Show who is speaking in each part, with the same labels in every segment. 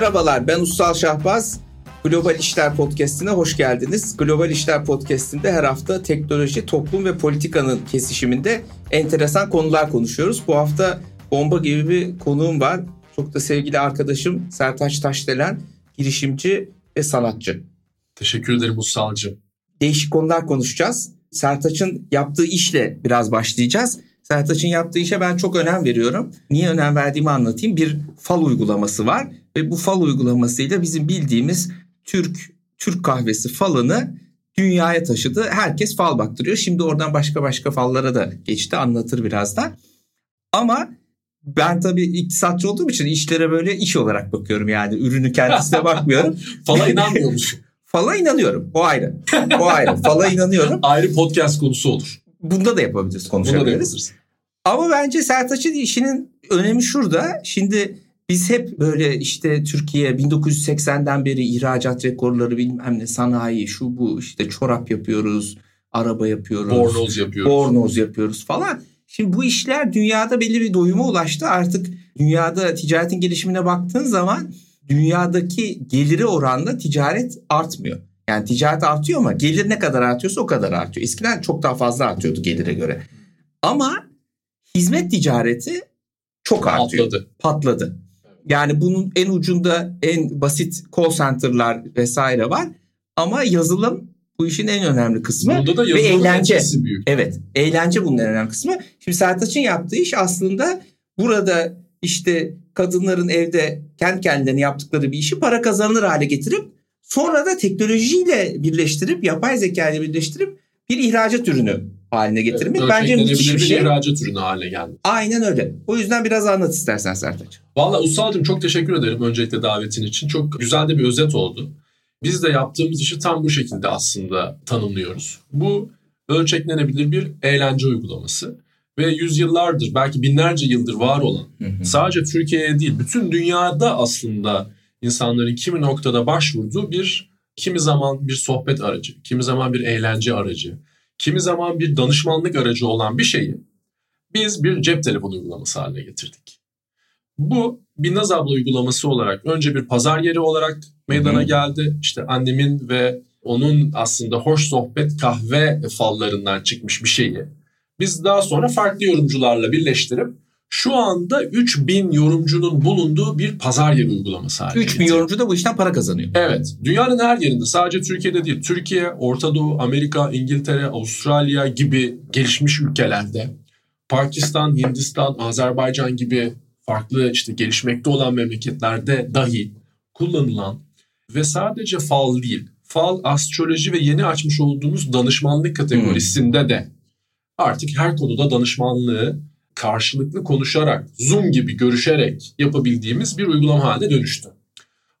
Speaker 1: Merhabalar ben Ussal Şahbaz. Global İşler Podcast'ine hoş geldiniz. Global İşler Podcast'inde her hafta teknoloji, toplum ve politikanın kesişiminde enteresan konular konuşuyoruz. Bu hafta bomba gibi bir konuğum var. Çok da sevgili arkadaşım Sertaç Taşdelen, girişimci ve sanatçı.
Speaker 2: Teşekkür ederim Ussal'cığım.
Speaker 1: Değişik konular konuşacağız. Sertaç'ın yaptığı işle biraz başlayacağız. Sertaç'ın yaptığı işe ben çok önem veriyorum. Niye önem verdiğimi anlatayım. Bir fal uygulaması var ve bu fal uygulamasıyla bizim bildiğimiz Türk Türk kahvesi falını dünyaya taşıdı. Herkes fal baktırıyor. Şimdi oradan başka başka fallara da geçti anlatır birazdan. Ama ben tabii iktisatçı olduğum için işlere böyle iş olarak bakıyorum yani. Ürünü kendisine bakmıyorum.
Speaker 2: Fala inanmıyor musun?
Speaker 1: Fala inanıyorum. O ayrı. O ayrı. Fala inanıyorum.
Speaker 2: ayrı podcast konusu olur.
Speaker 1: Bunda da yapabiliriz, konuşabiliriz. Bunda da yapabiliriz. Ama bence Sertaç'ın işinin önemi şurada. Şimdi biz hep böyle işte Türkiye 1980'den beri ihracat rekorları bilmem ne sanayi şu bu işte çorap yapıyoruz, araba yapıyoruz.
Speaker 2: Bornoz yapıyoruz.
Speaker 1: Bornoz yapıyoruz falan. Şimdi bu işler dünyada belli bir doyuma ulaştı. Artık dünyada ticaretin gelişimine baktığın zaman dünyadaki geliri oranla ticaret artmıyor. Yani ticaret artıyor ama gelir ne kadar artıyorsa o kadar artıyor. Eskiden çok daha fazla artıyordu gelire göre. Ama hizmet ticareti çok artıyor. Patladı. Patladı. Yani bunun en ucunda en basit call center'lar vesaire var. Ama yazılım bu işin en önemli kısmı.
Speaker 2: Bunda da ve eğlence. büyük.
Speaker 1: Evet. Eğlence bunun en önemli kısmı. Şimdi Sertaç'ın yaptığı iş aslında burada işte kadınların evde kendi kendilerine yaptıkları bir işi para kazanılır hale getirip sonra da teknolojiyle birleştirip yapay zeka ile birleştirip bir ihracat ürünü haline getirmek evet,
Speaker 2: bence müthiş bir şey. ihracat ürünü haline geldi.
Speaker 1: Aynen öyle. O yüzden biraz anlat istersen Sertaç.
Speaker 2: Valla Ustal'cığım çok teşekkür ederim öncelikle davetin için. Çok güzel de bir özet oldu. Biz de yaptığımız işi tam bu şekilde aslında tanımlıyoruz. Bu ölçeklenebilir bir eğlence uygulaması ve yüzyıllardır belki binlerce yıldır var olan hı hı. sadece Türkiye'ye değil bütün dünyada aslında insanların kimi noktada başvurduğu bir kimi zaman bir sohbet aracı, kimi zaman bir eğlence aracı, kimi zaman bir danışmanlık aracı olan bir şeyi biz bir cep telefonu uygulaması haline getirdik. Bu bir Naz abla uygulaması olarak önce bir pazar yeri olarak meydana geldi. İşte annemin ve onun aslında hoş sohbet kahve fallarından çıkmış bir şeyi. Biz daha sonra farklı yorumcularla birleştirip şu anda 3000 yorumcunun bulunduğu bir pazar yeri uygulaması haline
Speaker 1: 3000 yorumcu da bu işten para kazanıyor.
Speaker 2: Evet. Dünyanın her yerinde sadece Türkiye'de değil. Türkiye, Orta Doğu, Amerika, İngiltere, Avustralya gibi gelişmiş ülkelerde Pakistan, Hindistan, Azerbaycan gibi farklı işte gelişmekte olan memleketlerde dahi kullanılan ve sadece fal değil, fal, astroloji ve yeni açmış olduğumuz danışmanlık kategorisinde hmm. de artık her konuda danışmanlığı karşılıklı konuşarak, Zoom gibi görüşerek yapabildiğimiz bir uygulama haline dönüştü.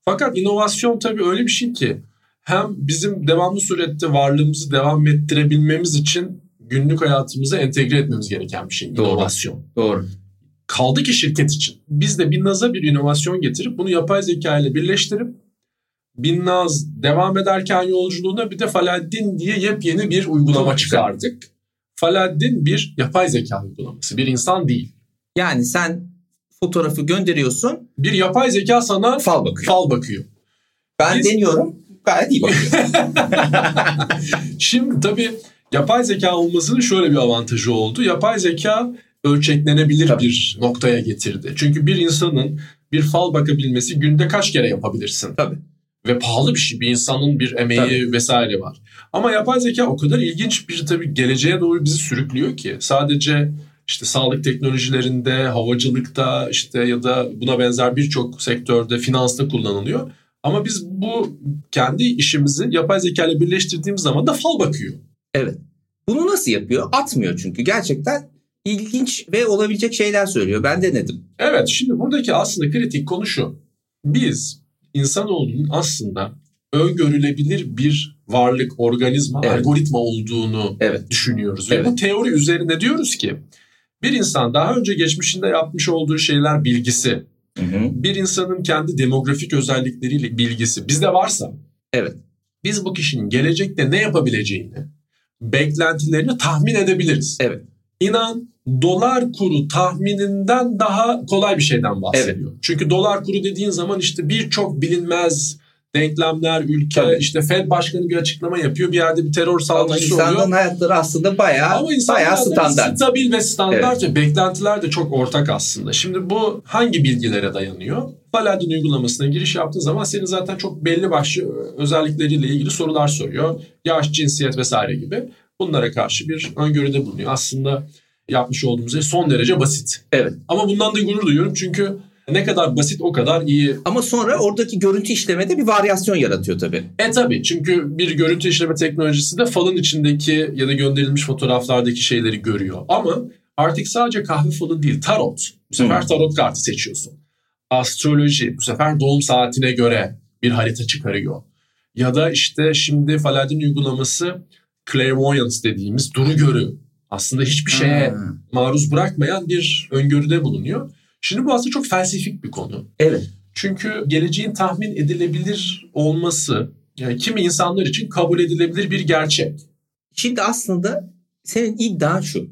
Speaker 2: Fakat inovasyon tabii öyle bir şey ki hem bizim devamlı surette varlığımızı devam ettirebilmemiz için günlük hayatımıza entegre etmemiz gereken bir şey. Doğru. İnovasyon.
Speaker 1: Doğru.
Speaker 2: Kaldı ki şirket için. Biz de Binnaz'a bir inovasyon getirip bunu yapay zeka ile birleştirip Binnaz devam ederken yolculuğuna bir de Faladdin diye yepyeni bir uygulama çıkardık. Faladdin bir yapay zeka uygulaması. Bir insan değil.
Speaker 1: Yani sen fotoğrafı gönderiyorsun.
Speaker 2: Bir yapay zeka sana
Speaker 1: fal bakıyor.
Speaker 2: Fal bakıyor.
Speaker 1: Ben Biz... deniyorum. Gayet iyi bakıyor.
Speaker 2: Şimdi tabii yapay zeka olmasının şöyle bir avantajı oldu. Yapay zeka ölçeklenebilir tabii. bir noktaya getirdi. Çünkü bir insanın bir fal bakabilmesi günde kaç kere yapabilirsin?
Speaker 1: Tabii
Speaker 2: ve pahalı bir şey. Bir insanın bir emeği tabii. vesaire var. Ama yapay zeka o kadar ilginç bir tabii geleceğe doğru bizi sürüklüyor ki sadece işte sağlık teknolojilerinde, havacılıkta işte ya da buna benzer birçok sektörde, finansta kullanılıyor. Ama biz bu kendi işimizi yapay zeka ile birleştirdiğimiz zaman da fal bakıyor.
Speaker 1: Evet. Bunu nasıl yapıyor? Atmıyor çünkü. Gerçekten ilginç ve olabilecek şeyler söylüyor. Ben denedim.
Speaker 2: Evet şimdi buradaki aslında kritik konu şu. Biz insanoğlunun aslında öngörülebilir bir varlık, organizma, evet. algoritma olduğunu evet. düşünüyoruz. Evet. Ve bu teori üzerine diyoruz ki bir insan daha önce geçmişinde yapmış olduğu şeyler bilgisi, hı hı. bir insanın kendi demografik özellikleriyle bilgisi bizde varsa
Speaker 1: evet.
Speaker 2: biz bu kişinin gelecekte ne yapabileceğini, beklentilerini tahmin edebiliriz.
Speaker 1: Evet.
Speaker 2: İnan dolar kuru tahmininden daha kolay bir şeyden bahsediyor. Evet. Çünkü dolar kuru dediğin zaman işte birçok bilinmez denklemler, ülke, Tabii. işte Fed başkanı bir açıklama yapıyor. Bir yerde bir terör saldırısı oluyor. Ama
Speaker 1: insanların hayatları aslında bayağı, Ama bayağı standart.
Speaker 2: Stabil ve standart evet. ve beklentiler de çok ortak aslında. Şimdi bu hangi bilgilere dayanıyor? Paladin uygulamasına giriş yaptığın zaman senin zaten çok belli başlı özellikleriyle ilgili sorular soruyor. Yaş, cinsiyet vesaire gibi. Bunlara karşı bir öngörüde bulunuyor. Aslında yapmış olduğumuz şey son derece basit.
Speaker 1: Evet.
Speaker 2: Ama bundan da gurur duyuyorum çünkü ne kadar basit o kadar iyi.
Speaker 1: Ama sonra oradaki görüntü işlemede bir varyasyon yaratıyor tabii.
Speaker 2: E tabii çünkü bir görüntü işleme teknolojisi de falın içindeki ya da gönderilmiş fotoğraflardaki şeyleri görüyor. Ama artık sadece kahve falı değil tarot. Bu sefer hmm. tarot kartı seçiyorsun. Astroloji bu sefer doğum saatine göre bir harita çıkarıyor. Ya da işte şimdi Faladin uygulaması clairvoyance dediğimiz duru görü. Aslında hiçbir şeye hmm. maruz bırakmayan bir öngörüde bulunuyor. Şimdi bu aslında çok felsefik bir konu.
Speaker 1: Evet.
Speaker 2: Çünkü geleceğin tahmin edilebilir olması yani kimi insanlar için kabul edilebilir bir gerçek.
Speaker 1: Şimdi aslında senin iddian şu.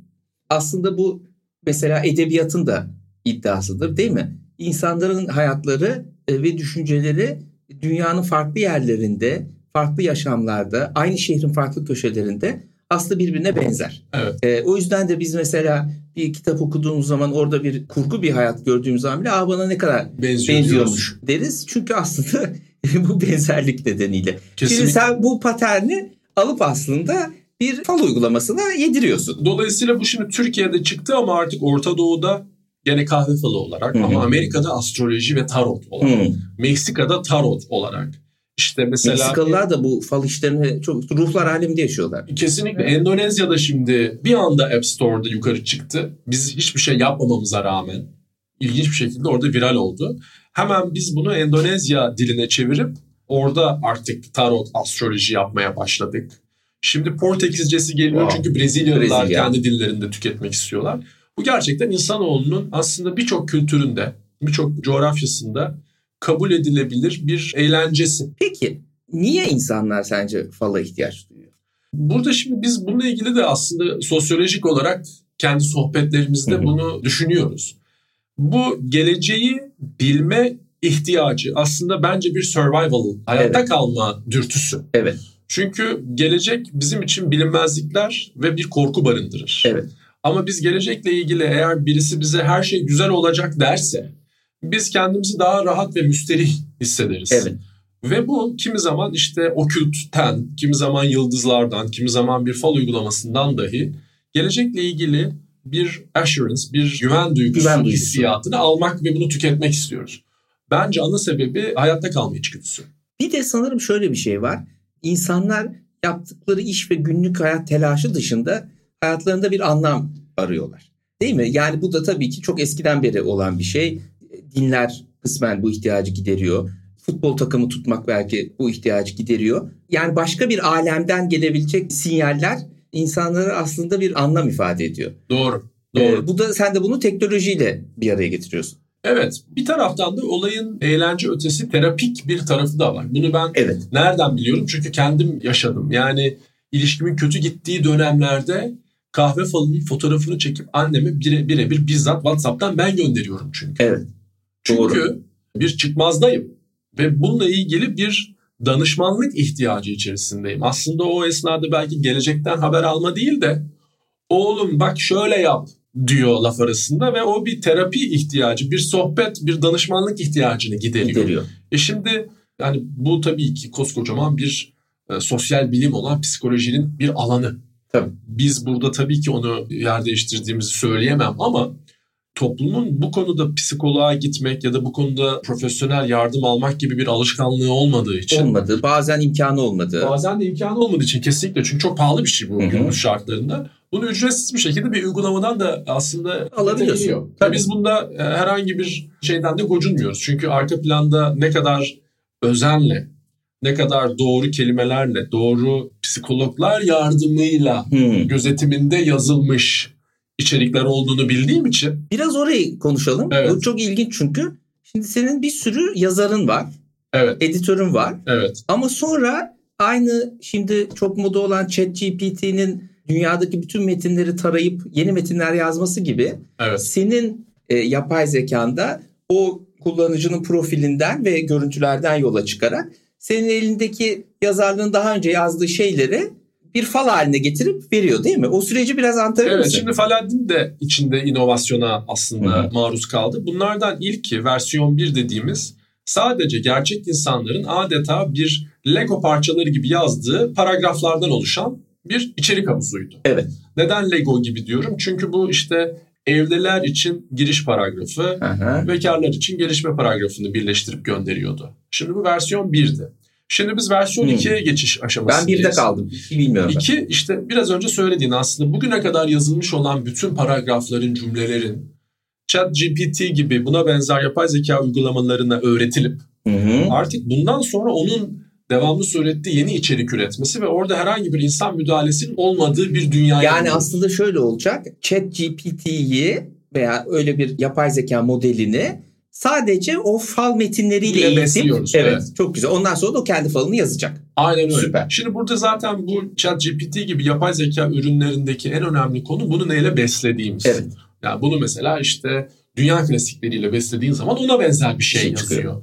Speaker 1: Aslında bu mesela edebiyatın da iddiasıdır değil mi? İnsanların hayatları e, ve düşünceleri dünyanın farklı yerlerinde, farklı yaşamlarda, aynı şehrin farklı köşelerinde aslında birbirine benzer.
Speaker 2: Evet. E,
Speaker 1: o yüzden de biz mesela bir kitap okuduğumuz zaman orada bir kurgu bir hayat gördüğümüz zaman bile Aa, bana ne kadar Benziyor benziyormuş deriz. Çünkü aslında bu benzerlik nedeniyle. Kesinlikle. Şimdi sen bu paterni alıp aslında bir fal uygulamasına yediriyorsun.
Speaker 2: Dolayısıyla bu şimdi Türkiye'de çıktı ama artık Orta Doğu'da gene kahve falı olarak Hı-hı. ama Amerika'da astroloji ve tarot olarak, Hı-hı. Meksika'da tarot olarak işte mesela
Speaker 1: Meksikalılar da bu fal işlerini çok ruhlar aleminde yaşıyorlar.
Speaker 2: Kesinlikle. Endonezya'da şimdi bir anda App Store'da yukarı çıktı. Biz hiçbir şey yapmamamıza rağmen ilginç bir şekilde orada viral oldu. Hemen biz bunu Endonezya diline çevirip orada artık tarot, astroloji yapmaya başladık. Şimdi Portekizcesi geliyor wow. çünkü Brezilyalılar Brezilya. kendi dillerinde tüketmek istiyorlar. Bu gerçekten insanoğlunun aslında birçok kültüründe, birçok coğrafyasında kabul edilebilir bir eğlencesi.
Speaker 1: Peki niye insanlar sence fala ihtiyaç duyuyor?
Speaker 2: Burada şimdi biz bununla ilgili de aslında sosyolojik olarak kendi sohbetlerimizde Hı-hı. bunu düşünüyoruz. Bu geleceği bilme ihtiyacı aslında bence bir survival, hayatta evet. kalma dürtüsü.
Speaker 1: Evet.
Speaker 2: Çünkü gelecek bizim için bilinmezlikler ve bir korku barındırır.
Speaker 1: Evet.
Speaker 2: Ama biz gelecekle ilgili eğer birisi bize her şey güzel olacak derse biz kendimizi daha rahat ve müsterih hissederiz.
Speaker 1: Evet.
Speaker 2: Ve bu kimi zaman işte okültten, kimi zaman yıldızlardan, kimi zaman bir fal uygulamasından dahi gelecekle ilgili bir assurance, bir güven duygusu, güven duygusu. hissiyatını almak ve bunu tüketmek istiyoruz. Bence ana sebebi hayatta kalma içgüdüsü.
Speaker 1: Bir de sanırım şöyle bir şey var. İnsanlar yaptıkları iş ve günlük hayat telaşı dışında hayatlarında bir anlam arıyorlar. Değil mi? Yani bu da tabii ki çok eskiden beri olan bir şey dinler kısmen bu ihtiyacı gideriyor. Futbol takımı tutmak belki bu ihtiyacı gideriyor. Yani başka bir alemden gelebilecek sinyaller insanlara aslında bir anlam ifade ediyor.
Speaker 2: Doğru. Doğru. Ee,
Speaker 1: bu da sen de bunu teknolojiyle bir araya getiriyorsun.
Speaker 2: Evet. Bir taraftan da olayın eğlence ötesi terapik bir tarafı da var. Bunu ben
Speaker 1: evet.
Speaker 2: nereden biliyorum? Çünkü kendim yaşadım. Yani ilişkimin kötü gittiği dönemlerde kahve falının fotoğrafını çekip anneme birebir bire, bizzat WhatsApp'tan ben gönderiyorum çünkü.
Speaker 1: Evet.
Speaker 2: Çünkü Doğru. bir çıkmazdayım ve bununla ilgili bir danışmanlık ihtiyacı içerisindeyim. Aslında o esnada belki gelecekten haber alma değil de oğlum bak şöyle yap diyor laf arasında ve o bir terapi ihtiyacı, bir sohbet, bir danışmanlık ihtiyacını gideriyor. gideriyor. E şimdi yani bu tabii ki koskocaman bir e, sosyal bilim olan psikolojinin bir alanı.
Speaker 1: Tabii.
Speaker 2: Biz burada tabii ki onu yer değiştirdiğimizi söyleyemem ama toplumun bu konuda psikoloğa gitmek ya da bu konuda profesyonel yardım almak gibi bir alışkanlığı olmadığı için.
Speaker 1: Olmadı. Bazen imkanı olmadı.
Speaker 2: Bazen de imkanı olmadığı için kesinlikle. Çünkü çok pahalı bir şey bu günümüz şartlarında. Bunu ücretsiz bir şekilde bir uygulamadan da aslında
Speaker 1: alabiliyorsun.
Speaker 2: Tabii. Biz bunda e, herhangi bir şeyden de gocunmuyoruz. Çünkü arka planda ne kadar özenle, ne kadar doğru kelimelerle, doğru psikologlar yardımıyla hmm. gözetiminde yazılmış içerikler olduğunu bildiğim için.
Speaker 1: Biraz orayı konuşalım. Evet. Bu çok ilginç çünkü. Şimdi senin bir sürü yazarın var.
Speaker 2: Evet.
Speaker 1: Editörün var.
Speaker 2: Evet.
Speaker 1: Ama sonra aynı şimdi çok moda olan ChatGPT'nin dünyadaki bütün metinleri tarayıp yeni metinler yazması gibi
Speaker 2: Evet.
Speaker 1: senin e, yapay zekanda o kullanıcının profilinden ve görüntülerden yola çıkarak senin elindeki yazarlığın daha önce yazdığı şeyleri bir fal haline getirip veriyor değil mi? O süreci biraz anlatabilir
Speaker 2: Evet
Speaker 1: misin?
Speaker 2: şimdi Faladdin de içinde inovasyona aslında
Speaker 1: Hı hı.
Speaker 2: maruz kaldı. Bunlardan ilki versiyon 1 dediğimiz sadece gerçek insanların adeta bir Lego parçaları gibi yazdığı paragraflardan oluşan bir içerik havuzuydu.
Speaker 1: Evet.
Speaker 2: Neden Lego gibi diyorum? Çünkü bu işte evliler için giriş paragrafı,
Speaker 1: Aha.
Speaker 2: bekarlar için gelişme paragrafını birleştirip gönderiyordu. Şimdi bu versiyon 1'di. Şimdi biz versiyon
Speaker 1: Hmm.
Speaker 2: 2'ye geçiş
Speaker 1: Ben
Speaker 2: aşamasındayız.
Speaker 1: birde kaldım. Bilmiyorum. ben.
Speaker 2: İki işte biraz önce söylediğin aslında bugüne kadar yazılmış olan bütün paragrafların, cümlelerin ChatGPT gibi buna benzer yapay zeka uygulamalarına öğretilip
Speaker 1: hı.
Speaker 2: artık bundan sonra onun devamlı surette yeni içerik üretmesi ve orada herhangi bir insan müdahalesinin olmadığı bir dünyaya
Speaker 1: Yani
Speaker 2: gidiyoruz.
Speaker 1: aslında şöyle olacak. Chat GPT'yi veya öyle bir yapay zeka modelini sadece o fal metinleriyle eğitip
Speaker 2: besliyoruz,
Speaker 1: evet,
Speaker 2: evet.
Speaker 1: çok güzel. Ondan sonra da o kendi falını yazacak.
Speaker 2: Aynen öyle.
Speaker 1: Süper.
Speaker 2: Şimdi burada zaten bu ChatGPT gibi yapay zeka ürünlerindeki en önemli konu bunu neyle beslediğimiz.
Speaker 1: Evet.
Speaker 2: Yani bunu mesela işte dünya klasikleriyle beslediğin zaman ona benzer bir şey,
Speaker 1: Şey
Speaker 2: yazıyor.
Speaker 1: çıkıyor.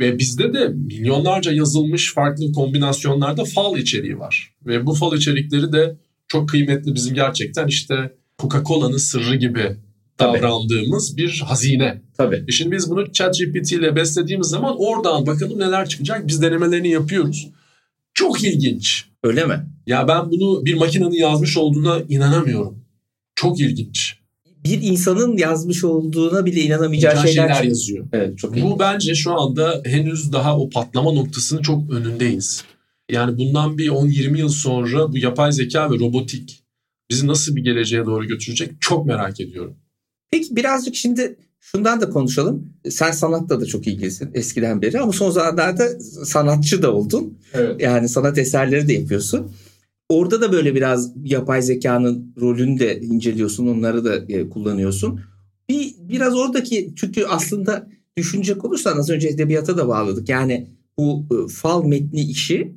Speaker 2: Ve bizde de milyonlarca yazılmış farklı kombinasyonlarda fal içeriği var. Ve bu fal içerikleri de çok kıymetli bizim gerçekten işte Coca-Cola'nın sırrı gibi
Speaker 1: Tabii.
Speaker 2: davrandığımız bir hazine.
Speaker 1: Tabii.
Speaker 2: E şimdi biz bunu ChatGPT ile beslediğimiz zaman oradan bakalım neler çıkacak. Biz denemelerini yapıyoruz. Çok ilginç.
Speaker 1: Öyle mi?
Speaker 2: Ya ben bunu bir makinenin yazmış olduğuna inanamıyorum. Çok ilginç.
Speaker 1: Bir insanın yazmış olduğuna bile inanamayacağı şeyler,
Speaker 2: şeyler yazıyor.
Speaker 1: Evet çok iyi.
Speaker 2: Bu bence şu anda henüz daha o patlama noktasının çok önündeyiz. Yani bundan bir 10-20 yıl sonra bu yapay zeka ve robotik bizi nasıl bir geleceğe doğru götürecek çok merak ediyorum.
Speaker 1: Peki birazcık şimdi şundan da konuşalım. Sen sanatla da çok ilgilisin eskiden beri ama son zamanlarda sanatçı da oldun.
Speaker 2: Evet.
Speaker 1: Yani sanat eserleri de yapıyorsun. Orada da böyle biraz yapay zekanın rolünü de inceliyorsun, onları da e, kullanıyorsun. Bir biraz oradaki çünkü aslında düşünecek olursan az önce edebiyata da bağladık. Yani bu e, fal metni işi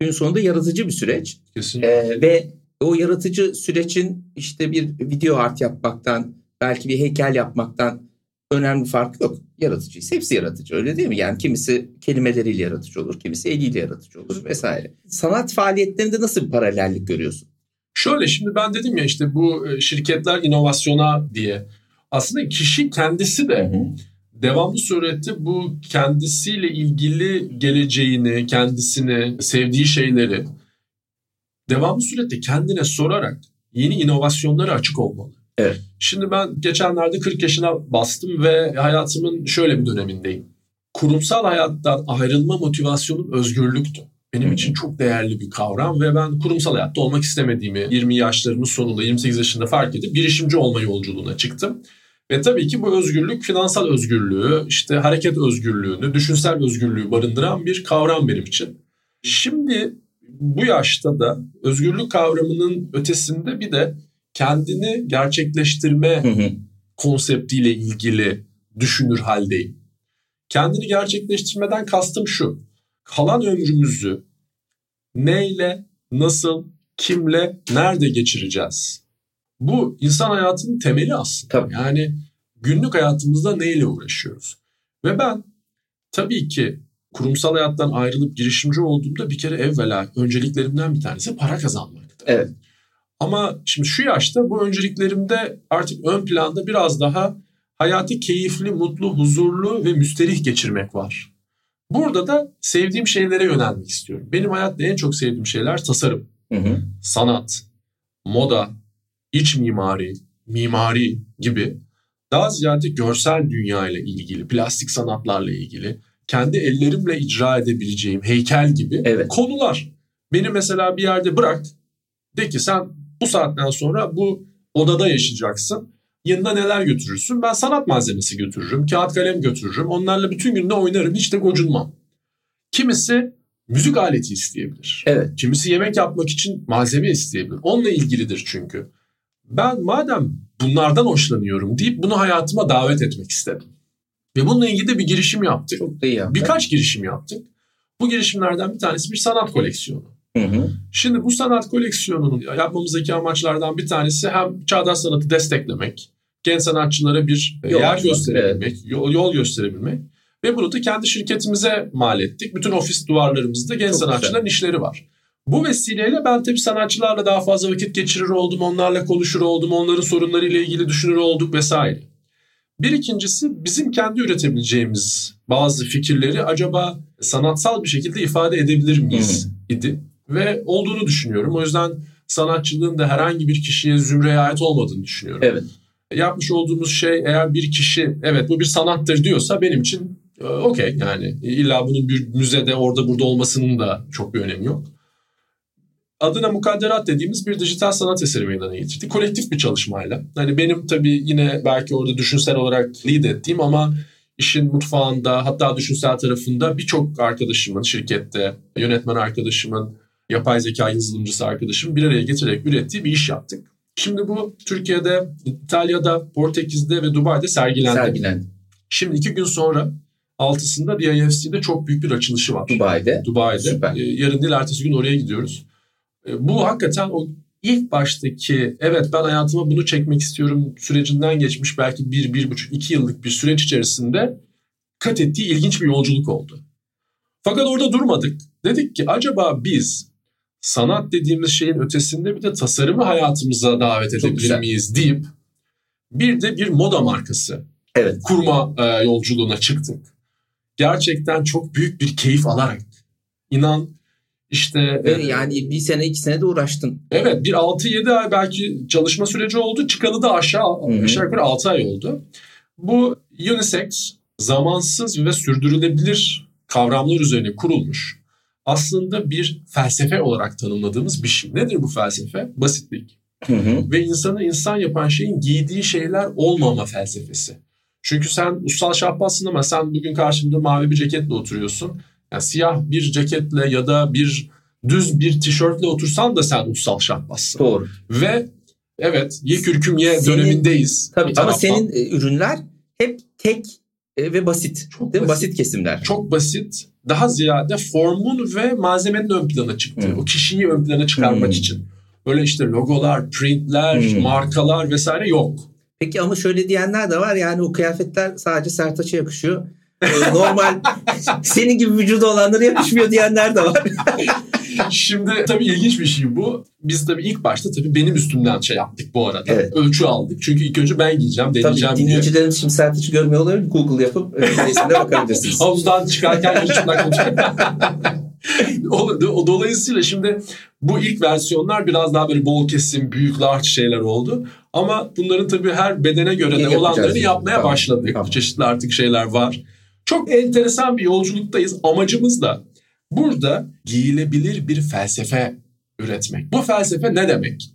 Speaker 1: gün sonunda yaratıcı bir süreç.
Speaker 2: Kesinlikle.
Speaker 1: Ee, ve o yaratıcı sürecin işte bir video art yapmaktan belki bir heykel yapmaktan önemli farkı yok. Yaratıcıysa hepsi yaratıcı öyle değil mi? Yani kimisi kelimeleriyle yaratıcı olur, kimisi eliyle yaratıcı olur vesaire. Sanat faaliyetlerinde nasıl bir paralellik görüyorsun?
Speaker 2: Şöyle şimdi ben dedim ya işte bu e, şirketler inovasyona diye. Aslında kişi kendisi de devamlı surette bu kendisiyle ilgili geleceğini, kendisini, sevdiği şeyleri devamlı surette kendine sorarak yeni inovasyonlara açık olmalı.
Speaker 1: Evet.
Speaker 2: Şimdi ben geçenlerde 40 yaşına bastım ve hayatımın şöyle bir dönemindeyim. Kurumsal hayattan ayrılma motivasyonum özgürlüktü. Benim için çok değerli bir kavram ve ben kurumsal hayatta olmak istemediğimi 20 yaşlarımın sonunda 28 yaşında fark edip girişimci olma yolculuğuna çıktım. Ve tabii ki bu özgürlük finansal özgürlüğü, işte hareket özgürlüğünü, düşünsel özgürlüğü barındıran bir kavram benim için. Şimdi bu yaşta da özgürlük kavramının ötesinde bir de kendini gerçekleştirme
Speaker 1: Hı hı.
Speaker 2: konseptiyle ilgili düşünür haldeyim. Kendini gerçekleştirmeden kastım şu. Kalan ömrümüzü neyle, nasıl, kimle, nerede geçireceğiz? Bu insan hayatının temeli aslında.
Speaker 1: Tabii.
Speaker 2: Yani günlük hayatımızda neyle uğraşıyoruz? Ve ben tabii ki kurumsal hayattan ayrılıp girişimci olduğumda bir kere evvela önceliklerimden bir tanesi para kazanmaktı.
Speaker 1: Evet.
Speaker 2: Ama şimdi şu yaşta bu önceliklerimde artık ön planda biraz daha hayatı keyifli, mutlu, huzurlu ve müsterih geçirmek var. Burada da sevdiğim şeylere yönelmek istiyorum. Benim hayatta en çok sevdiğim şeyler tasarım,
Speaker 1: Hı hı.
Speaker 2: sanat, moda, iç mimari, mimari gibi daha ziyade görsel dünya ile ilgili, plastik sanatlarla ilgili, kendi ellerimle icra edebileceğim heykel gibi
Speaker 1: Evet.
Speaker 2: konular. Beni mesela bir yerde bırak, de ki sen bu saatten sonra bu odada yaşayacaksın. Yanına neler götürürsün? Ben sanat malzemesi götürürüm, kağıt kalem götürürüm. Onlarla bütün gün de oynarım, hiç de gocunmam. Kimisi müzik aleti isteyebilir.
Speaker 1: Evet.
Speaker 2: Kimisi yemek yapmak için malzeme isteyebilir. Onunla ilgilidir çünkü. Ben madem bunlardan hoşlanıyorum deyip bunu hayatıma davet etmek istedim. Ve bununla ilgili de bir girişim yaptık.
Speaker 1: Çok iyi yaptın.
Speaker 2: Birkaç girişim yaptık. Bu girişimlerden bir tanesi bir sanat koleksiyonu.
Speaker 1: Hı hı.
Speaker 2: Şimdi bu sanat koleksiyonunun yapmamızdaki amaçlardan bir tanesi hem çağdaş sanatı desteklemek, genç sanatçılara bir
Speaker 1: Yol
Speaker 2: yer gösterebilmek, yol, yol gösterebilmek ve bunu da kendi şirketimize mal ettik. Bütün ofis duvarlarımızda genç
Speaker 1: Çok
Speaker 2: sanatçıların işleri var. Bu vesileyle ben tabii sanatçılarla daha fazla vakit geçirir oldum, onlarla konuşur oldum, onların sorunlarıyla ilgili düşünür olduk vesaire. Bir ikincisi bizim kendi üretebileceğimiz bazı fikirleri acaba sanatsal bir şekilde ifade edebilir miyiz idi ve olduğunu düşünüyorum. O yüzden sanatçılığın da herhangi bir kişiye zümreye ait olmadığını düşünüyorum.
Speaker 1: Evet.
Speaker 2: Yapmış olduğumuz şey eğer bir kişi evet bu bir sanattır diyorsa benim için e, okey yani illa bunun bir müzede orada burada olmasının da çok bir önemi yok. Adına mukadderat dediğimiz bir dijital sanat eseri meydana getirdik. Kolektif bir çalışmayla. Hani benim tabii yine belki orada düşünsel olarak lead ettiğim ama işin mutfağında hatta düşünsel tarafında birçok arkadaşımın şirkette, yönetmen arkadaşımın, yapay zeka yazılımcısı arkadaşım bir araya getirerek ürettiği bir iş yaptık. Şimdi bu Türkiye'de, İtalya'da, Portekiz'de ve Dubai'de sergilendi.
Speaker 1: Sergilendi.
Speaker 2: Şimdi iki gün sonra altısında DIFC'de çok büyük bir açılışı var.
Speaker 1: Dubai'de.
Speaker 2: Dubai'de.
Speaker 1: Süper.
Speaker 2: Ee, yarın değil ertesi gün oraya gidiyoruz. Ee, bu hakikaten o ilk baştaki evet ben hayatıma bunu çekmek istiyorum sürecinden geçmiş belki bir, bir buçuk, iki yıllık bir süreç içerisinde kat ettiği ilginç bir yolculuk oldu. Fakat orada durmadık. Dedik ki acaba biz sanat dediğimiz şeyin ötesinde bir de tasarımı hayatımıza davet
Speaker 1: Çok
Speaker 2: edebilir
Speaker 1: güzel.
Speaker 2: miyiz deyip bir de bir moda markası
Speaker 1: Evet.
Speaker 2: kurma e, yolculuğuna çıktık. Gerçekten çok büyük bir keyif alarak. İnan işte
Speaker 1: Ve
Speaker 2: e,
Speaker 1: yani bir sene iki sene de uğraştın.
Speaker 2: evet bir 6-7 ay belki çalışma süreci oldu. Çıkalı da aşağı
Speaker 1: Hı hı.
Speaker 2: aşağı yukarı 6 ay oldu. Bu unisex zamansız ve sürdürülebilir kavramlar üzerine kurulmuş. Aslında bir felsefe olarak tanımladığımız bir şey. Nedir bu felsefe? Basitlik
Speaker 1: Hı hı.
Speaker 2: ve insanı insan yapan şeyin giydiği şeyler olmama felsefesi. Çünkü sen ussal şahbassın ama sen bugün karşımda mavi bir ceketle oturuyorsun. Yani siyah bir ceketle ya da bir düz bir tişörtle otursan da sen ussal şahbassın.
Speaker 1: Doğru.
Speaker 2: Ve evet ye kürküm ye
Speaker 1: Senin-
Speaker 2: dönemindeyiz.
Speaker 1: Tabii ama senin e, ürünler hep tek e, ve basit.
Speaker 2: Çok
Speaker 1: değil mi?
Speaker 2: basit.
Speaker 1: Basit kesimler.
Speaker 2: çok basit, daha ziyade formun ve malzemenin ön plana çıktığı,
Speaker 1: Hmm.
Speaker 2: o kişiyi ön plana çıkarmak
Speaker 1: Hmm.
Speaker 2: için. Böyle işte logolar, printler,
Speaker 1: Hmm.
Speaker 2: markalar vesaire yok.
Speaker 1: Peki ama şöyle diyenler de var yani o kıyafetler sadece Sertaç'a yakışıyor. Ee, Normal senin gibi vücudu olanlara yakışmıyor diyenler de var.
Speaker 2: Şimdi tabii ilginç bir şey bu. Biz tabii ilk başta tabii benim üstümden şey yaptık bu arada.
Speaker 1: Evet.
Speaker 2: Ölçü aldık. Çünkü ilk önce ben giyeceğim, deneyeceğim
Speaker 1: Tabii
Speaker 2: diye.
Speaker 1: dinleyicilerimiz şimdi Sertaç'ı görmüyor olabilir. Google yapıp e, resimde bakabilirsiniz.
Speaker 2: Havuzdan çıkarken yarı çıplak dolayısıyla şimdi bu ilk versiyonlar biraz daha böyle bol kesim, büyük, large şeyler oldu. Ama bunların tabii her bedene göre de olanlarını yapmaya
Speaker 1: Tamam.
Speaker 2: başladık.
Speaker 1: Tamam.
Speaker 2: Çeşitli artık şeyler var. Çok enteresan bir yolculuktayız. Amacımız da burada giyilebilir bir felsefe üretmek. Bu felsefe ne demek?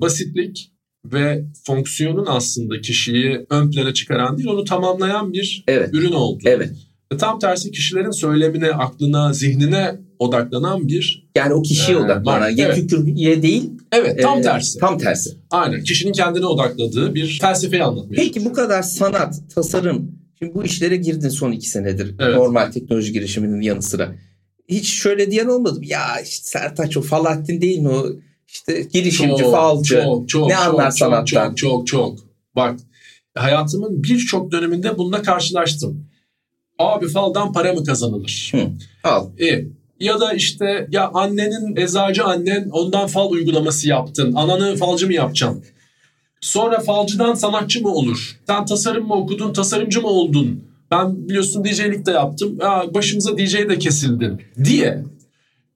Speaker 2: Basitlik ve fonksiyonun aslında kişiyi ön plana çıkaran değil, onu tamamlayan bir
Speaker 1: Evet.
Speaker 2: ürün oldu.
Speaker 1: Evet.
Speaker 2: Ve Tam tersi kişilerin söylemine, aklına, zihnine odaklanan bir...
Speaker 1: Yani o kişiye
Speaker 2: Ee,
Speaker 1: odaklanan. Ya
Speaker 2: evet.
Speaker 1: kükürye değil.
Speaker 2: Evet tam
Speaker 1: e,
Speaker 2: tersi.
Speaker 1: Tam tersi.
Speaker 2: Aynen kişinin kendine odakladığı bir felsefeyi anlatmaya
Speaker 1: Peki bu kadar sanat, tasarım. Şimdi bu işlere girdin son iki senedir.
Speaker 2: Evet.
Speaker 1: Normal teknoloji girişiminin yanı sıra. Hiç şöyle diyen olmadı mı? Ya işte Sertaç o Falahattin değil mi o? İşte girişimci,
Speaker 2: Çok,
Speaker 1: falcı.
Speaker 2: Çok, çok,
Speaker 1: ne
Speaker 2: çok,
Speaker 1: anlar
Speaker 2: çok,
Speaker 1: sanattan?
Speaker 2: Çok, çok, çok. Bak hayatımın birçok döneminde bununla karşılaştım. Abi faldan para mı kazanılır?
Speaker 1: Hı. Al.
Speaker 2: E, ya da işte ya annenin eczacı annen ondan fal uygulaması yaptın. Ananı falcı mı yapacaksın? Sonra falcıdan sanatçı mı olur? Sen tasarım mı okudun, tasarımcı mı oldun? Ben biliyorsun DJ'lik de yaptım. Ya başımıza DJ de kesildin diye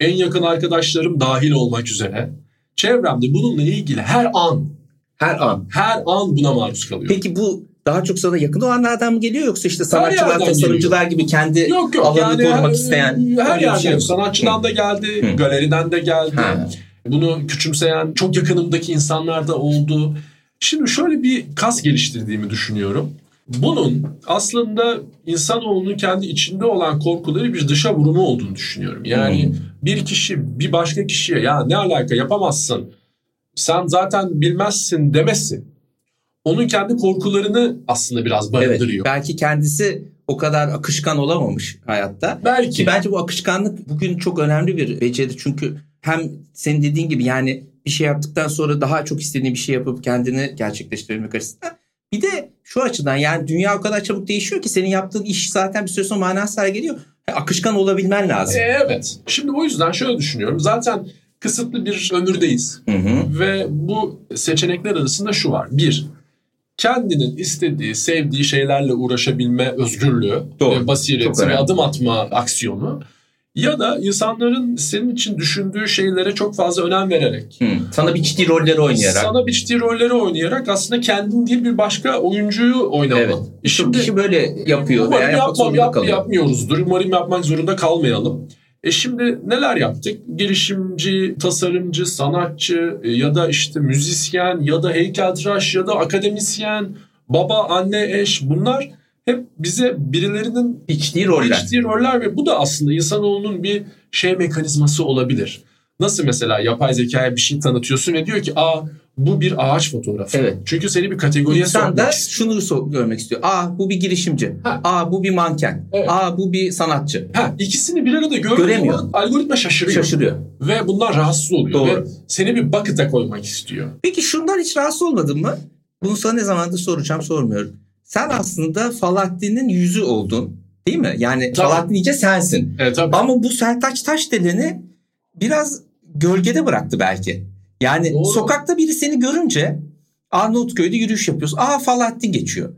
Speaker 2: en yakın arkadaşlarım dahil olmak üzere çevremde bununla ilgili her an
Speaker 1: Her an.
Speaker 2: her an buna maruz kalıyor.
Speaker 1: Peki bu daha çok sana yakın olanlardan mı geliyor yoksa işte sanatçılar, tasarımcılar gibi kendi
Speaker 2: Yok yok
Speaker 1: alanını
Speaker 2: yani
Speaker 1: korumak
Speaker 2: her,
Speaker 1: isteyen
Speaker 2: her yerden
Speaker 1: şey mi?
Speaker 2: sanatçıdan da geldi,
Speaker 1: Hı.
Speaker 2: galeriden de geldi.
Speaker 1: Ha.
Speaker 2: Bunu küçümseyen çok yakınımdaki insanlar da oldu. Şimdi şöyle bir kas geliştirdiğimi düşünüyorum. Bunun aslında insanoğlunun kendi içinde olan korkuları bir dışa vurumu olduğunu düşünüyorum. Yani
Speaker 1: Hmm.
Speaker 2: bir kişi bir başka kişiye ya ne alaka yapamazsın sen zaten bilmezsin demesi onun kendi korkularını aslında biraz
Speaker 1: Evet.
Speaker 2: barındırıyor.
Speaker 1: Belki kendisi o kadar akışkan olamamış hayatta.
Speaker 2: Belki
Speaker 1: Ki bence bu akışkanlık bugün çok önemli bir beceri. Çünkü hem senin dediğin gibi yani bir şey yaptıktan sonra daha çok istediğin bir şey yapıp kendini gerçekleştirmek açısından. Bir de şu açıdan yani dünya o kadar çabuk değişiyor ki senin yaptığın iş zaten bir süre sonra manasız hale geliyor. Akışkan olabilmen lazım.
Speaker 2: E, evet. Şimdi o yüzden şöyle düşünüyorum. Zaten kısıtlı bir ömürdeyiz.
Speaker 1: Hı hı.
Speaker 2: Ve bu seçenekler arasında şu var. Bir, kendinin istediği, sevdiği şeylerle uğraşabilme özgürlüğü
Speaker 1: Doğru.
Speaker 2: basireti ve adım atma aksiyonu. Ya da insanların senin için düşündüğü şeylere çok fazla önem vererek,
Speaker 1: Hı. Sana biçtiği rolleri oynayarak.
Speaker 2: sana biçtiği rolleri oynayarak aslında kendin değil bir başka oyuncuyu oynaman.
Speaker 1: Evet. Şimdi, kişi böyle yapıyor
Speaker 2: Umarım
Speaker 1: veya
Speaker 2: yapmam, yap,
Speaker 1: kalıyor.
Speaker 2: yapmıyoruzdur. Umarım yapmak zorunda kalmayalım. E şimdi neler yaptık? Girişimci, tasarımcı, sanatçı e, ya da işte müzisyen ya da heykeltıraş ya da akademisyen, baba, anne, eş bunlar hep bize birilerinin
Speaker 1: Biçtiği roller.
Speaker 2: biçtiği roller ve bu da aslında insanoğlunun bir şey mekanizması olabilir. Nasıl mesela yapay zekaya bir şey tanıtıyorsun ve diyor ki aa bu bir ağaç fotoğrafı.
Speaker 1: Evet.
Speaker 2: Çünkü seni bir kategoriye
Speaker 1: İnsan
Speaker 2: sokmak
Speaker 1: da
Speaker 2: istiyor.
Speaker 1: şunu görmek istiyor. Aa bu bir girişimci.
Speaker 2: Ha.
Speaker 1: Aa bu bir manken.
Speaker 2: Evet.
Speaker 1: Aa bu bir sanatçı.
Speaker 2: Ha, ikisini bir arada
Speaker 1: Göremiyor.
Speaker 2: algoritma şaşırıyor.
Speaker 1: Şaşırıyor.
Speaker 2: Ve bundan rahatsız oluyor.
Speaker 1: Doğru.
Speaker 2: Ve seni bir bucket'a koymak istiyor.
Speaker 1: Peki şundan hiç rahatsız olmadın mı? Bunu sana ne zamandır soracağım sormuyorum. Sen aslında Falahdin'in yüzü oldun. Değil mi? Yani
Speaker 2: Tabii.
Speaker 1: Falahdin iyice sensin.
Speaker 2: Evet tabii.
Speaker 1: Ama bu Sertaç Taşdelen'i biraz gölgede bıraktı belki. Yani
Speaker 2: Doğru.
Speaker 1: sokakta biri seni görünce Arnavutköy'de yürüyüş yapıyorsun. Aa Falahdin geçiyor.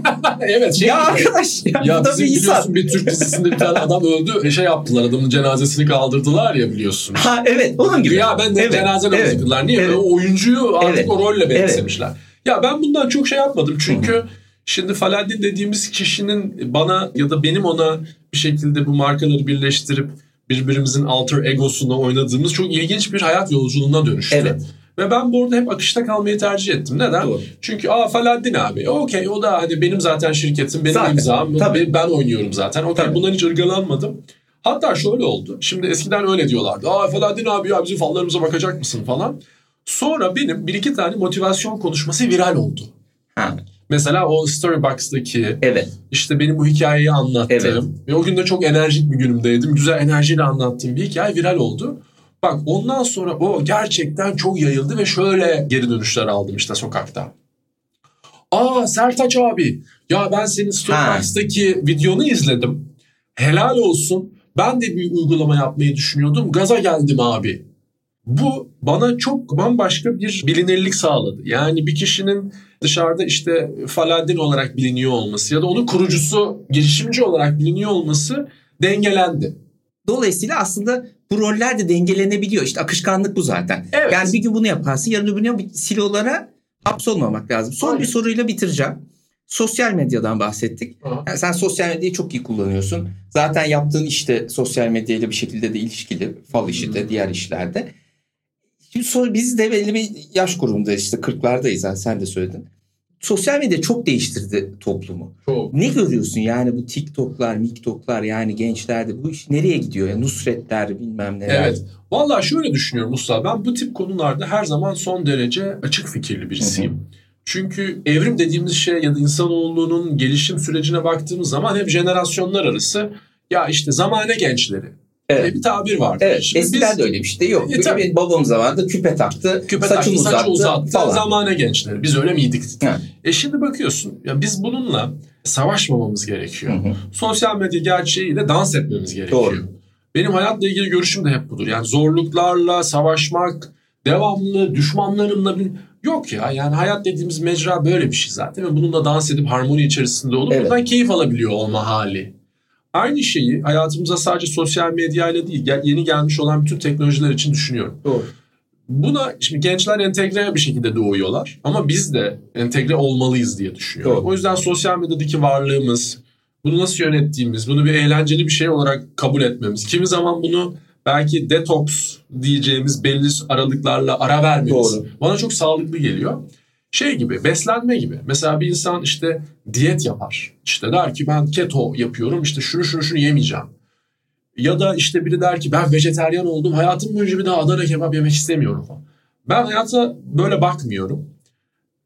Speaker 2: evet şey
Speaker 1: ya
Speaker 2: gibi.
Speaker 1: arkadaş ya,
Speaker 2: Ya bizim
Speaker 1: bir
Speaker 2: biliyorsun
Speaker 1: insan.
Speaker 2: bir Türk dizisinde bir tane adam öldü. E, Şey yaptılar adamın cenazesini kaldırdılar ya biliyorsun.
Speaker 1: Ha evet onun gibi.
Speaker 2: Ya ben de
Speaker 1: Evet,
Speaker 2: cenaze namazı
Speaker 1: evet,
Speaker 2: kıldılar. Niye?
Speaker 1: evet.
Speaker 2: O oyuncuyu artık
Speaker 1: Evet.
Speaker 2: o rolle benimsemişler. Ya ben bundan çok şey yapmadım. Çünkü şimdi Falahdin dediğimiz kişinin bana ya da benim ona bir şekilde bu markaları birleştirip birbirimizin alter egosunu oynadığımız çok ilginç bir hayat yolculuğuna dönüştü.
Speaker 1: Evet.
Speaker 2: Ve ben bu arada hep akışta kalmayı tercih ettim. Neden?
Speaker 1: Doğru.
Speaker 2: Çünkü aa Falahdin abi okey o da hani benim zaten şirketim benim
Speaker 1: Zaten,
Speaker 2: imzam
Speaker 1: tabii.
Speaker 2: ben oynuyorum zaten. Okey bundan hiç ırgalanmadım. Hatta şöyle oldu. Şimdi eskiden öyle diyorlardı. Aa Falahdin abi ya bizim fallarımıza bakacak mısın falan. Sonra benim bir iki tane motivasyon konuşması viral oldu.
Speaker 1: Ha,
Speaker 2: Mesela o Storybox'taki
Speaker 1: evet.
Speaker 2: işte benim bu hikayeyi anlattığım
Speaker 1: Evet.
Speaker 2: ve o gün de çok enerjik bir günümdeydim. Güzel enerjiyle anlattığım bir hikaye viral oldu. Bak ondan sonra o gerçekten çok yayıldı ve şöyle geri dönüşler aldım işte sokakta. Aa Sertaç abi ya ben senin Storybox'taki videonu izledim. Helal olsun. Ben de bir uygulama yapmayı düşünüyordum. Gaza geldim abi. Bu bana çok bambaşka bir bilinirlik sağladı. Yani bir kişinin dışarıda işte Falahdin olarak biliniyor olması ya da onun kurucusu, girişimci olarak biliniyor olması dengelendi.
Speaker 1: Dolayısıyla aslında bu roller de dengelenebiliyor. İşte akışkanlık bu zaten.
Speaker 2: Evet.
Speaker 1: Yani bir gün bunu yaparsın, yarın öbür gün silolara hapsolmamak lazım. Son
Speaker 2: Aynen.
Speaker 1: bir soruyla bitireceğim. Sosyal medyadan bahsettik. Yani sen sosyal medyayı çok iyi kullanıyorsun. Zaten yaptığın işte sosyal medyayla bir şekilde de ilişkili. Fal işi de, diğer işlerde. Şimdi so- biz de belli bir yaş grubunda işte 40'lardayız. ha, Sen de söyledin. Sosyal medya çok değiştirdi toplumu.
Speaker 2: Çok.
Speaker 1: Ne görüyorsun yani bu TikTok'lar, MikTok'lar yani gençlerde bu iş nereye gidiyor? ya Nusretler bilmem neler.
Speaker 2: Evet. Vallahi şöyle düşünüyorum Mustafa. Ben bu tip konularda her zaman son derece açık fikirli birisiyim. Çünkü evrim dediğimiz şey ya da insanoğlunun gelişim sürecine baktığımız zaman hep jenerasyonlar arası ya işte zamane gençleri
Speaker 1: Evet.
Speaker 2: bir tabir var.
Speaker 1: Evet,
Speaker 2: Şimdi
Speaker 1: eskiden
Speaker 2: biz-
Speaker 1: de öyle bir şey de yok.
Speaker 2: E, tabii.
Speaker 1: Benim babam zamanında küpe taktı,
Speaker 2: küpe
Speaker 1: saçını
Speaker 2: taktı,
Speaker 1: uzattı,
Speaker 2: saçı uzattı
Speaker 1: falan.
Speaker 2: zamane gençleri. Biz öyle miydik?
Speaker 1: Ha.
Speaker 2: E şimdi bakıyorsun ya biz bununla savaşmamamız gerekiyor.
Speaker 1: Hı hı.
Speaker 2: Sosyal medya gerçeğiyle dans etmemiz gerekiyor.
Speaker 1: Doğru.
Speaker 2: Benim hayatla ilgili görüşüm de hep budur. Yani zorluklarla savaşmak, devamlı düşmanlarımla bir... Yok ya yani hayat dediğimiz mecra böyle bir şey zaten ve bununla dans edip harmoni içerisinde olup
Speaker 1: Evet.
Speaker 2: bundan keyif alabiliyor olma hali. Aynı şeyi hayatımıza sadece sosyal medyayla değil yeni gelmiş olan bütün teknolojiler için düşünüyorum.
Speaker 1: Doğru.
Speaker 2: Buna şimdi gençler entegre bir şekilde doğuyorlar ama biz de entegre olmalıyız diye düşünüyorum.
Speaker 1: Doğru.
Speaker 2: O yüzden sosyal medyadaki varlığımız, bunu nasıl yönettiğimiz, bunu bir eğlenceli bir şey olarak kabul etmemiz, kimi zaman bunu belki detoks diyeceğimiz belli aralıklarla ara vermemiz
Speaker 1: Doğru.
Speaker 2: bana çok sağlıklı geliyor. Şey gibi, beslenme gibi. Mesela bir insan işte diyet yapar. İşte der ki ben keto yapıyorum, işte şunu şunu şunu yemeyeceğim. Ya da işte biri der ki ben vejeteryan oldum hayatım boyunca bir daha Adana kebap yemek istemiyorum falan. Ben hayata böyle bakmıyorum.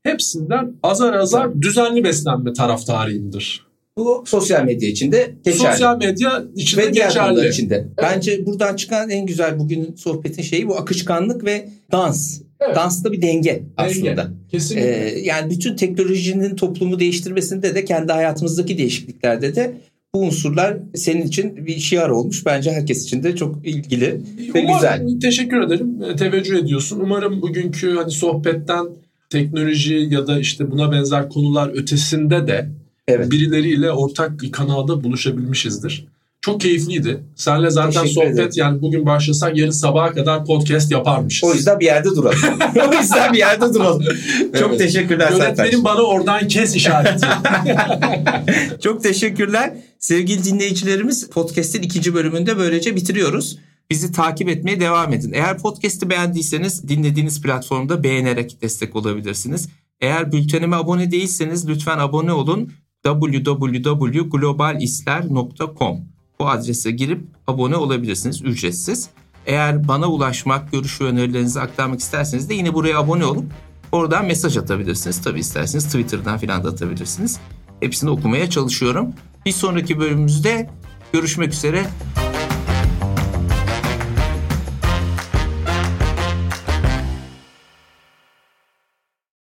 Speaker 2: Hepsinden azar azar düzenli beslenme taraftarıyımdır.
Speaker 1: Bu sosyal medya içinde geçerli.
Speaker 2: Sosyal medya içinde
Speaker 1: ve diğer
Speaker 2: geçerli.
Speaker 1: içinde. Bence buradan çıkan en güzel bugünün sohbetin şeyi bu akışkanlık ve dans.
Speaker 2: Evet.
Speaker 1: Dansta bir denge, aslında.
Speaker 2: Kesinlikle.
Speaker 1: Ee, yani bütün teknolojinin toplumu değiştirmesinde de kendi hayatımızdaki değişikliklerde de bu unsurlar senin için bir şiar olmuş. Bence herkes için de çok ilgili ve
Speaker 2: Umarım-
Speaker 1: güzel.
Speaker 2: Teşekkür ederim. E, Teveccüh ediyorsun. Umarım bugünkü hani sohbetten teknoloji ya da işte buna benzer konular ötesinde de
Speaker 1: Evet.
Speaker 2: birileriyle ortak bir kanalda buluşabilmişizdir. Çok keyifliydi. Senle zaten
Speaker 1: Teşekkür
Speaker 2: sohbet
Speaker 1: ederim.
Speaker 2: yani bugün başlasak yarın sabaha kadar podcast yaparmışız.
Speaker 1: O yüzden bir yerde duralım. o yüzden bir yerde duralım. Çok
Speaker 2: Evet.
Speaker 1: teşekkürler Sertaç.
Speaker 2: Yönetmenim bana oradan kes işareti.
Speaker 1: Çok teşekkürler. Sevgili dinleyicilerimiz podcast'in ikinci bölümünde böylece bitiriyoruz. Bizi takip etmeye devam edin. Eğer podcast'i beğendiyseniz dinlediğiniz platformda beğenerek destek olabilirsiniz. Eğer bültenime abone değilseniz lütfen abone olun. www.globalisler.com Bu adrese girip abone olabilirsiniz ücretsiz. Eğer bana ulaşmak, görüş ve önerilerinizi aktarmak isterseniz de yine buraya abone olup oradan mesaj atabilirsiniz. Tabii isterseniz Twitter'dan filan da atabilirsiniz. Hepsini okumaya çalışıyorum. Bir sonraki bölümümüzde görüşmek üzere.